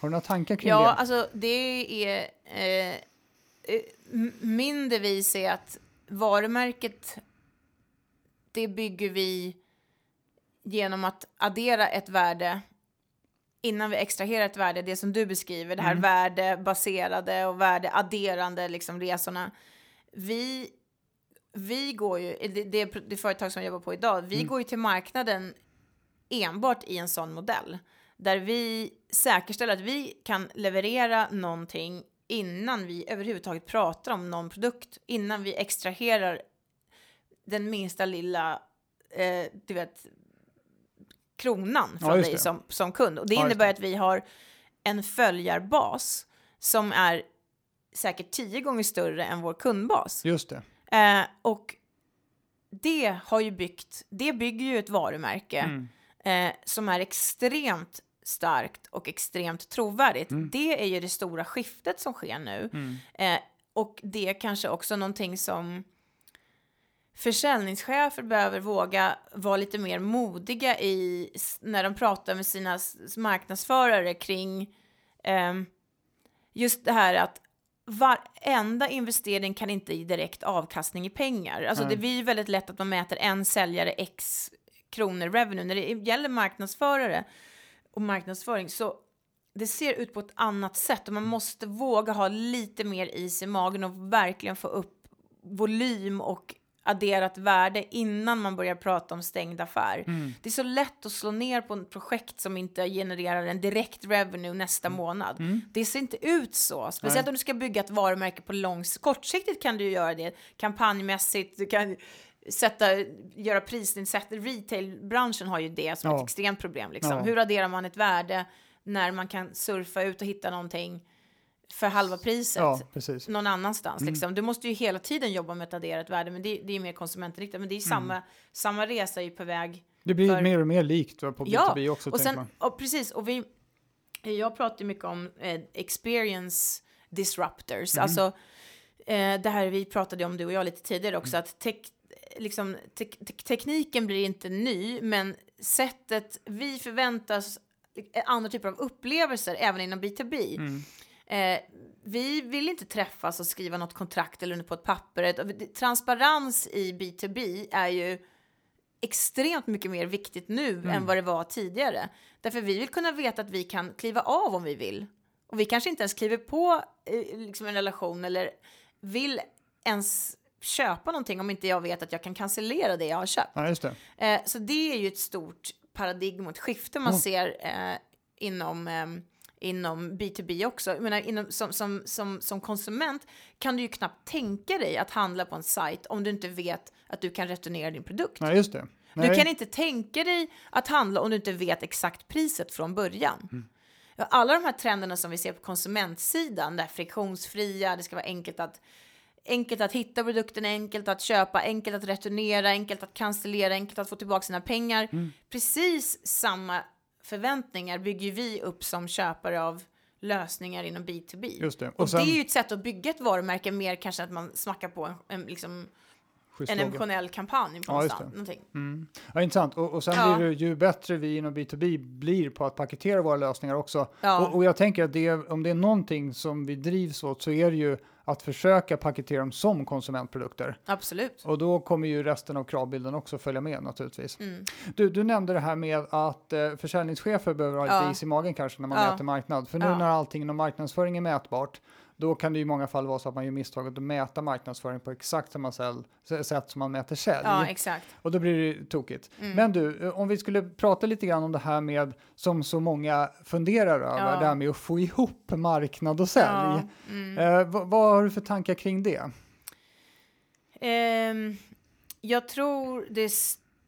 Har du några tankar kring ja det? alltså det är... Eh, min devis är att varumärket, det bygger vi genom att addera ett värde innan vi extraherar ett värde, det som du beskriver, det här Mm. värdebaserade och värdeadderande liksom resorna. Vi, vi går ju, det, det, det företag som jag jobbar på idag, vi Mm. går ju till marknaden enbart i en sån modell. Där vi säkerställer att vi kan leverera någonting innan vi överhuvudtaget pratar om någon produkt, innan vi extraherar den minsta lilla, eh, du vet, kronan Ja, från just dig som, som kund. Och det Ja, innebär det. att vi har en följarbas som är säkert tio gånger större än vår kundbas. Just det. Eh, och det har ju byggt, det bygger ju ett varumärke Mm. eh, som är extremt starkt och extremt trovärdigt. Mm. Det är ju det stora skiftet som sker nu. Eh, och det är kanske också någonting som försäljningschefer behöver våga vara lite mer modiga i när de pratar med sina marknadsförare kring ehm, just det här att varenda investering kan inte ge direkt avkastning i pengar. Alltså Nej. det blir ju väldigt lätt att man mäter en säljare x kronor revenue. När det gäller marknadsförare och marknadsföring så det ser ut på ett annat sätt och man måste våga ha lite mer is i magen och verkligen få upp volym och adderat värde innan man börjar prata om stängd affär. Mm. Det är så lätt att slå ner på ett projekt som inte genererar en direkt revenue nästa månad. Det ser inte ut så. Speciellt Mm. Nej. om du ska bygga ett varumärke på lång Kortsiktigt kan du göra det kampanjmässigt. Du kan sätta, göra prisnedsättning. Retailbranschen har ju det som Ja. ett extremt problem. Liksom. Ja. Hur adderar man ett värde när man kan surfa ut och hitta någonting för halva priset? Ja, någon annanstans. Mm. Liksom. Du måste ju hela tiden jobba med ett värde, men det, det är mer konsumentinriktat. Men det är ju samma, samma resa är ju på väg. Det blir För- mer och mer likt på Ja, B2B också. och sen, och precis, och vi, jag pratar mycket om eh, experience disruptors, Mm. alltså eh, det här vi pratade om du och jag lite tidigare också, att tek, liksom, tek, tek, tekniken blir inte ny, men sättet vi förväntas eh, andra typer av upplevelser även inom B2B. Mm. Eh, vi vill inte träffas och skriva något kontrakt eller under på ett papper. Transparens i B2B är ju extremt mycket mer viktigt nu Mm. än vad det var tidigare. Därför vi vill kunna veta att vi kan kliva av om vi vill. Och vi kanske inte ens kliver på eh, liksom en relation eller vill ens köpa någonting om inte jag vet att jag kan cancellera det jag har köpt. Ja, just det. Eh, så det är ju ett stort paradigm och ett skifte man Mm. ser eh, inom, eh, inom B2B också. Jag menar, inom, som, som, som, som konsument kan du ju knappt tänka dig att handla på en sajt om du inte vet att du kan returnera din produkt. Nej, just det. Nej. Du kan inte tänka dig att handla om du inte vet exakt priset från början. Mm. Alla de här trenderna som vi ser på konsumentsidan, det här friktionsfria, det ska vara enkelt att enkelt att hitta produkten, enkelt att köpa, enkelt att returnera, enkelt att cancellera, enkelt att få tillbaka sina pengar. Mm. Precis samma förväntningar bygger vi upp som köpare av lösningar inom B2B. Just det. Och Och, sen- det är ju ett sätt att bygga ett varumärke mer kanske att man smackar på en, en, liksom, en emotionell kampanj på Ja, just någonstans. Mm. Ja, intressant. Och, och sen Ja. blir det ju bättre vi inom B2B blir på att paketera våra lösningar också. Ja. Och, och jag tänker att det, om det är någonting som vi drivs åt så är det ju att försöka paketera dem som konsumentprodukter. Absolut. Och då kommer ju resten av kravbilden också följa med naturligtvis. Mm. Du, du nämnde det här med att eh, försäljningschefer behöver ha lite Ja. is i magen kanske när man Ja. mäter marknad. För nu Ja. när allting inom marknadsföring är mätbart, då kan det i många fall vara så att man gör misstaget att mäta marknadsföring på exakt samma sätt som man mäter sälj. Ja, exakt. Och då blir det tokigt. Mm. Men du, eh, om vi skulle prata lite grann om det här med, som så många funderar över, Ja. det här med att få ihop marknad och sälj. Ja, mm. Eh, vad, vad har du för tankar kring det? Ehm, jag tror det,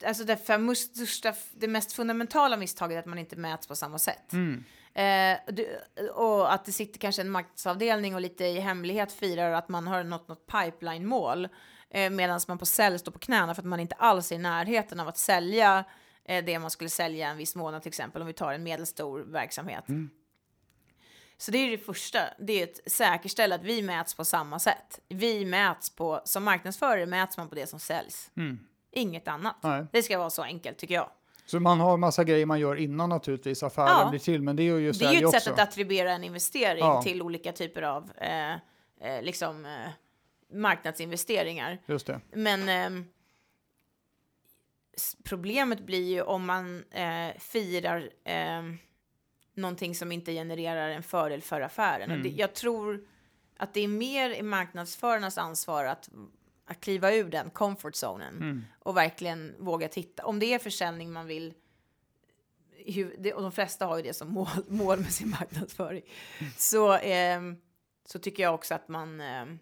alltså det, för största, det mest fundamentala misstaget är att man inte mäts på samma sätt. Mm. Eh, du, och att det sitter kanske en marknadsavdelning och lite i hemlighet firar att man har nått något pipeline-mål. Eh, Medan man på sälj står på knäna för att man inte alls är i närheten av att sälja eh, det man skulle sälja en viss månad till exempel om vi tar en medelstor verksamhet. Så det är det första, det är att säkerställa att vi mäts på samma sätt. Vi mäts på, som marknadsförare mäts man på det som säljs. Mm. Inget annat. Nej. Det ska vara så enkelt tycker jag. Så man har massa grejer man gör innan naturligtvis affären Ja. blir till, men det är ju just Det är ju ett också. sätt att attribuera en investering Ja. till olika typer av eh, eh, liksom, eh, marknadsinvesteringar. Just det. Men s- problemet blir ju om man eh, firar ehm, någonting som inte genererar en fördel för affären. Och det, Mm. jag tror att det är mer i marknadsförarnas ansvar att, att kliva ur den comfort zonen Mm. och verkligen våga titta. Om det är försäljning man vill och de flesta har ju det som mål, mål med sin marknadsföring. Så, ehm, så tycker jag också att man ehm,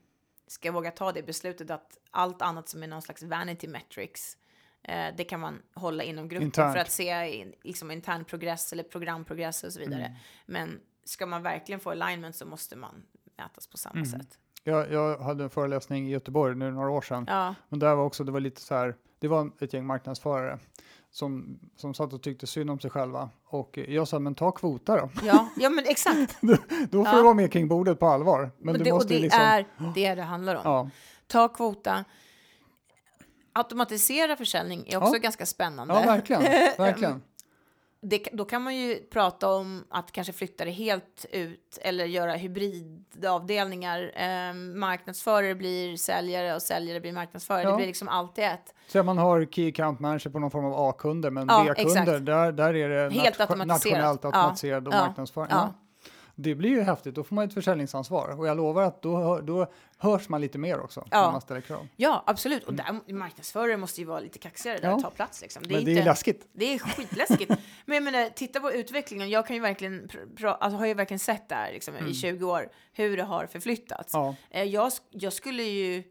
ska våga ta det beslutet att allt annat som är någon slags vanity metrics eh, det kan man hålla inom gruppen Internt. för att se in, liksom intern progress eller programprogress och så vidare. Mm. Men ska man verkligen få alignment så måste man mätas på samma Mm. sätt. Jag, jag hade en föreläsning i Göteborg nu några år sedan. Ja, Men där var också, det var lite så här, det var ett gäng marknadsförare som, som satt och tyckte synd om sig själva. Och jag sa, men ta kvota då. ja, ja men exakt. Då får Ja. du vara med kring bordet på allvar. Men och du det, och måste det liksom... är det det handlar om. Ja, Ta kvota. Automatisera försäljning är också Ja. ganska spännande. ja, verkligen. verkligen. Det, då kan man ju prata om att kanske flytta det helt ut eller göra hybridavdelningar. Eh, marknadsförare blir säljare och säljare blir marknadsförare. Ja. Det blir liksom alltid ett. Så man har Key Account Manager på någon form av A-kunder, men Ja, B-kunder, där, där är det Helt automatiserat. nationellt Ja, automatiserad och ja, marknadsföring. ja. Det blir ju häftigt, då får man ett försäljningsansvar. Och jag lovar att då, hör- då hörs man lite mer också Ja. när man ställer krav. Ja, absolut. Och där, marknadsförare måste ju vara lite kaxigare där Ja. och ta plats. Liksom. Det är Men det inte, är läskigt. Det är skitläskigt. Men jag menar, titta på utvecklingen. Jag kan ju verkligen, alltså, har ju verkligen sett det här liksom, i 20 år, hur det har förflyttats. Ja. Eh, Jag, jag skulle ju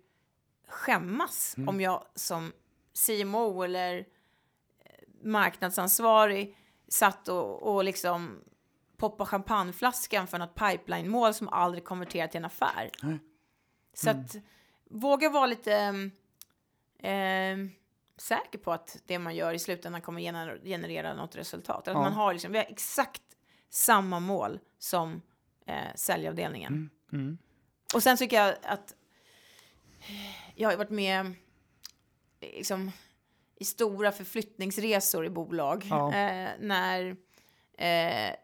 skämmas Mm. om jag som CMO eller eh, marknadsansvarig satt och, och liksom poppa champagneflaskan för något pipeline-mål som aldrig konverterar till en affär. Nej. Så Mm. att våga vara lite eh, säker på att det man gör i slutändan kommer gener- generera något resultat. Att Ja. man har liksom, vi har exakt samma mål som eh, säljavdelningen. Mm. Och sen tycker jag att jag har varit med liksom, i stora förflyttningsresor i bolag. Ja. Eh, när eh,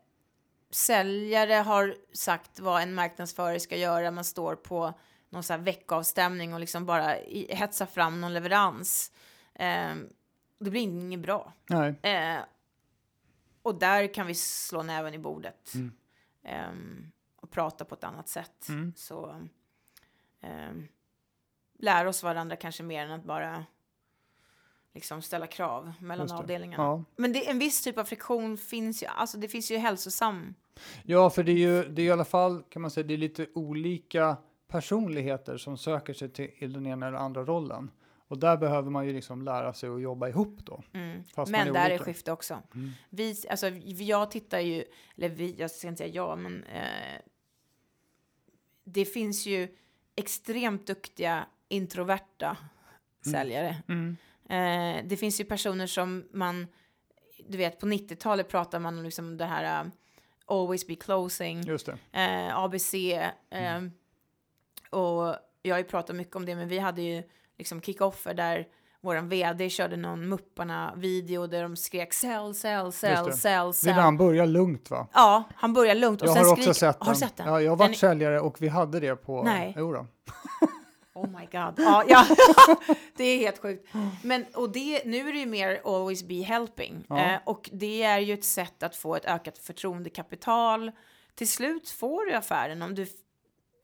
säljare har sagt vad en marknadsförare ska göra. Man står på någon så här veckoavstämning och liksom bara i, hetsar fram någon leverans. Eh, det blir inget bra. Eh, och där kan vi slå näven i bordet. Mm. Ehm, och prata på ett annat sätt. Mm. Så um, lära oss varandra kanske mer än att bara liksom ställa krav mellan avdelningarna. Ja. Men det, en viss typ av friktion finns ju, alltså det finns ju hälsosam. ja, för det är ju det är i alla fall, kan man säga, det är lite olika personligheter som söker sig till den ena eller andra rollen. Och där behöver man ju liksom lära sig att jobba ihop då. Mm. Men man där är olika. skifte också. Mm. Vi, alltså, jag tittar ju, eller vi, jag ska inte säga jag, men eh, det finns ju extremt duktiga introverta säljare. Mm. Eh, det finns ju personer som man, du vet på 90-talet pratar man om liksom det här uh, always be closing, Just eh, ABC. Eh, och jag har ju pratat mycket om det, men vi hade ju liksom kick-offer där vår VD körde någon Mupparna-video där de skrek sell, sell, sell, det. sell, Det är sell. han börjar lugnt va? Ja, han börjar lugnt och Jag sen har också skriker... sett Har den. du sett den? Ja, jag har varit Den- säljare och vi hade det på... Nej. Jo då. Oh my god. Ja, ja. det är helt sjukt. Men, och det, nu är det ju mer always be helping. Ja. Eh, och det är ju ett sätt att få ett ökat förtroendekapital. Till slut får du affären om du,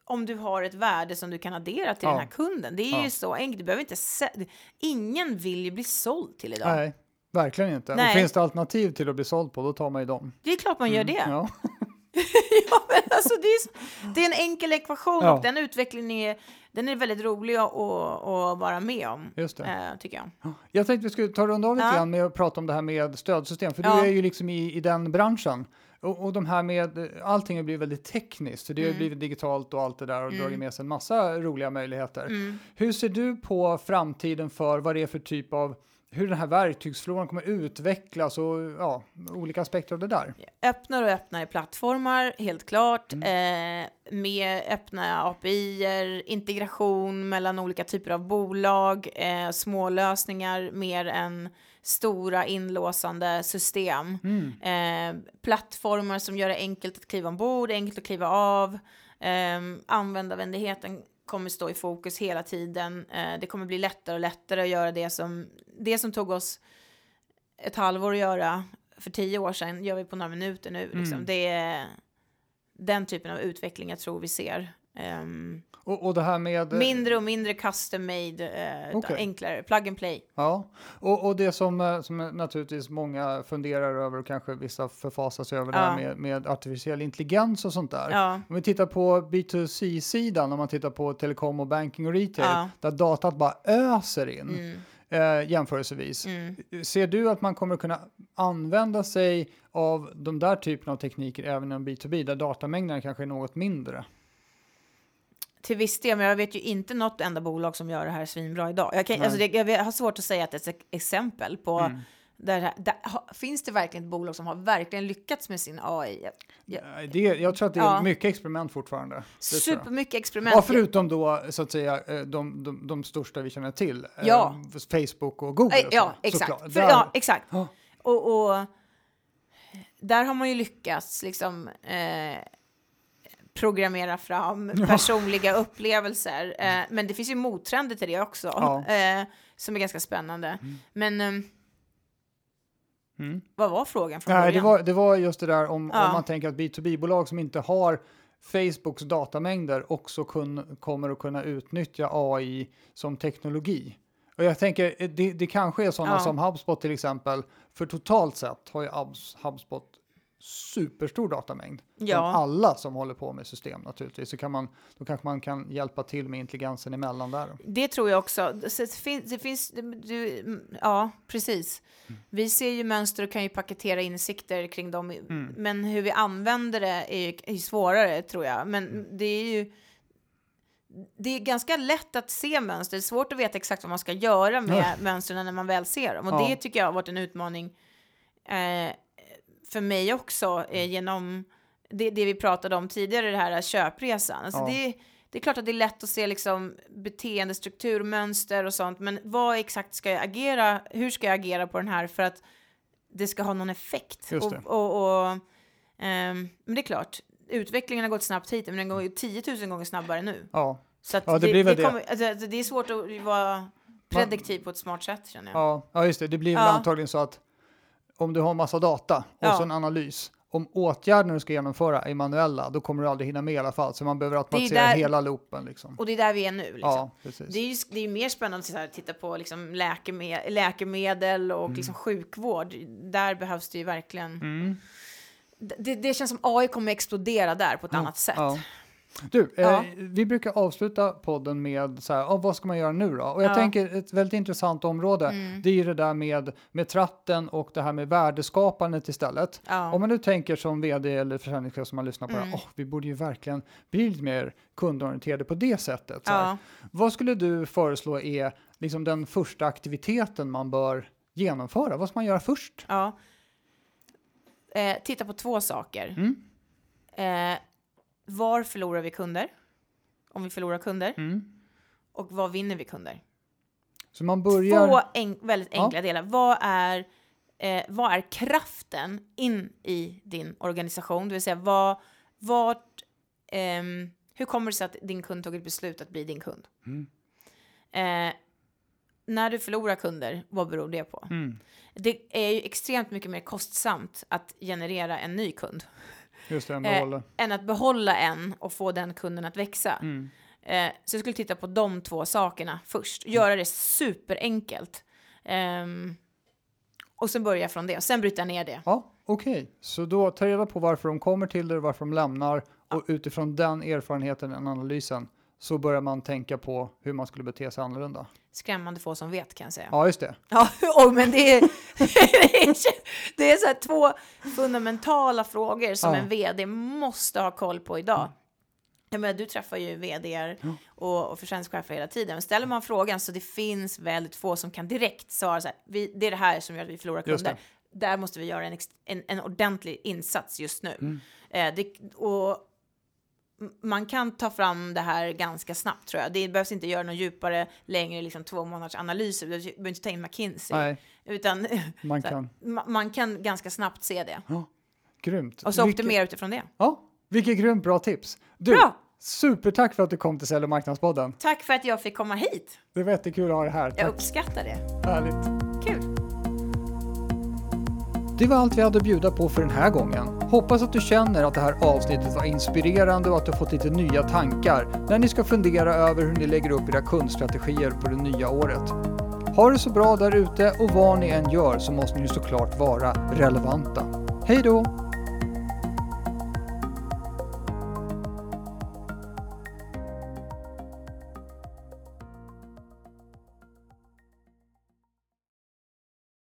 om du har ett värde som du kan addera till Ja. den här kunden. Det är Ja. ju så enkelt. Du behöver inte Ingen vill ju bli såld till idag. Nej, verkligen inte. Nej. Och finns det alternativ till att bli såld på, då tar man ju dem. Det är klart man gör det. Ja. ja, men alltså, det, är, det är en enkel ekvation och den utvecklingen är, den är väldigt rolig att, att, vara med om. Just det. Eh, tycker jag. Jag tänkte vi skulle ta runda av lite Ja. grann med att prata om det här med stödsystem, för Ja. du är ju liksom i, i den branschen. Och, och de här med, allting har blivit väldigt tekniskt, så det har Mm. blivit digitalt och allt det där och dragit med sig en massa roliga möjligheter. Mm. Hur ser du på framtiden för vad det är för typ av, hur den här verktygsfloran kommer utvecklas och ja, olika aspekter av det där? öppnare och öppnare plattformar, helt klart. Mm. Eh, med öppna API, integration mellan olika typer av bolag, eh, små lösningar mer än stora inlåsande system. Mm. Eh, plattformar som gör det enkelt att kliva ombord, enkelt att kliva av. Eh, användarvänligheten kommer stå i fokus hela tiden. Eh, det kommer bli lättare och lättare att göra det som, det som tog oss ett halvår att göra för tio år sedan gör vi på några minuter nu. Liksom. Mm. Det är den typen av utveckling jag tror vi ser. Ehm, Och, och det här med... mindre och mindre custom made, eh, Okej. enklare, plug and play. Ja, och, och det som, eh, som naturligtvis många funderar över och kanske vissa förfasar sig över det Ja. här med, med artificiell intelligens och sånt där. Ja, Om vi tittar på B2C-sidan, om man tittar på telekom och banking och retail, Ja. där datat bara öser in mm, eh, jämförelsevis. mm. Ser du att man kommer kunna använda sig av de där typen av tekniker även inom B2B, där datamängden kanske är något mindre? Till viss del, men jag vet ju inte något enda bolag som gör det här svinbra idag. Jag, kan, alltså det, jag har svårt att säga att det är ett exempel på Mm. Där, där, finns det verkligen ett bolag som har verkligen lyckats med sin AI? Ja. Nej, Det, jag tror att det är Ja. mycket experiment fortfarande. Jag. Supermycket experiment. Ja, förutom då så att säga eh, de, de, de största vi känner till. eh, Ja. Facebook och Google. Eh, och Ja, så, exakt. För, ja, exakt. Ja. Och, och där har man ju lyckats liksom eh, programmera fram personliga upplevelser. Eh, men det finns ju mottrender till det också, eh, som är ganska spännande. Men ehm, Mm. vad var frågan från Nej, början? det var, det var just det där om, Ja. om man tänker att B2B-bolag som inte har Facebooks datamängder också kun, kommer att kunna utnyttja AI som teknologi. Och jag tänker, eh, det, det kanske är sådana Ja. som HubSpot till exempel, för totalt sett har ju Hubs- HubSpot superstor datamängd. Ja. Från alla som håller på med system naturligtvis, så kan man, då kanske man kan hjälpa till med intelligensen emellan där. Det tror jag också. Så Det finns, det finns du, mm, ja, precis. Mm. Vi ser ju mönster och kan ju paketera insikter kring dem. Mm. Men hur vi använder det är ju är svårare, tror jag. Men Mm. det är ju... Det är ganska lätt att se mönster. Det är svårt att veta exakt vad man ska göra med mönstren när man väl ser dem. Och Ja. det tycker jag har varit en utmaning eh, för mig också eh, genom det, det vi pratade om tidigare, det här köpresan. Alltså Ja. det, det är klart att det är lätt att se liksom beteendestruktur, mönster och sånt, men vad exakt ska jag agera, hur ska jag agera på den här för att det ska ha någon effekt? Just och, det. och, och, ehm, men det är klart, utvecklingen har gått snabbt hit, men den går ju 10 000 gånger snabbare nu. Ja, Så att Ja, det blir väl det. kommer, alltså, alltså, det är svårt att vara prediktiv på ett smart sätt, känner jag. Ja, ja just det. Det blir Ja. antagligen så att om du har massa data och Ja. så en analys, om åtgärderna du ska genomföra är manuella, då kommer du aldrig hinna med i alla fall. Så man behöver automatisera där- hela loopen. Liksom. Och det är där vi är nu. Liksom. Ja, precis. Det är ju det är mer spännande att titta på liksom läkeme läkemedel och liksom sjukvård. Där behövs det ju verkligen... Mm. Det, det känns som AI kommer explodera där på ett annat sätt. Ja. Du, Ja. eh, vi brukar avsluta podden med så här, ah, vad ska man göra nu då? Och jag Ja. tänker ett väldigt intressant område, Mm. det är ju det där med, med tratten och det här med värdeskapandet istället. Ja. Om man nu tänker som vd eller försäljningschef som man lyssnar på det Mm. här, "Åh, vi borde ju verkligen bli lite mer kundorienterade på det sättet. Vad skulle du föreslå är liksom den första aktiviteten man bör genomföra? Vad ska man göra först? ja. Eh, titta på två saker. Mm. Eh, var förlorar vi kunder? Om vi förlorar kunder. Mm. Och vad vinner vi kunder? Så man börjar... Två en, väldigt Ja. enkla delar. Vad är, eh, vad är kraften in i din organisation? Det vill säga, vad, vart, ehm, hur kommer det sig att din kund tagit beslut att bli din kund? Mm. Eh, när du förlorar kunder, vad beror det på? Mm, Det är ju extremt mycket mer kostsamt att generera en ny kund just det, en Eh, än att behålla en och få den kunden att växa. Mm. Eh, så jag skulle titta på de två sakerna först. Göra det superenkelt. Ehm, och sen börja från det. Och sen bryta ner det. Ja, okej. Så då ta reda på varför de kommer till dig, varför de lämnar och utifrån den erfarenheten, den analysen, så börjar man tänka på hur man skulle bete sig annorlunda. Skrämmande få som vet kan jag säga. Ja, just det. Ja, oj, men det är, det är, så två fundamentala frågor som Ja. en vd måste ha koll på idag. Jag menar, du träffar ju vd och, och försäljningschefer hela tiden. Men ställer man frågan så det finns väldigt få som kan direkt svara så här, vi, det är det här som gör att vi förlorar kunder. Där måste vi göra en, en, en ordentlig insats just nu. Mm. Eh, det, och man kan ta fram det här ganska snabbt tror jag. Det behövs inte göra någon djupare, längre liksom två månaders analyser. Du behöver inte ta in McKinsey. Nej, Utan man här, kan. ma- man kan ganska snabbt se det. Grymt. Och så Vilket- optimera utifrån det. Ja, vilket grymt bra tips. Du, Bra! supertack för att du kom till Sälj och marknadspodden. Tack för att jag fick komma hit. Det var jättekul att ha dig här. Jag Tack. uppskattar det. Härligt. Det var allt vi hade att bjuda på för den här gången. Hoppas att du känner att det här avsnittet var inspirerande och att du har fått lite nya tankar när ni ska fundera över hur ni lägger upp era kundstrategier på det nya året. Ha det så bra där ute och vad ni än gör så måste ni såklart vara relevanta. Hej då!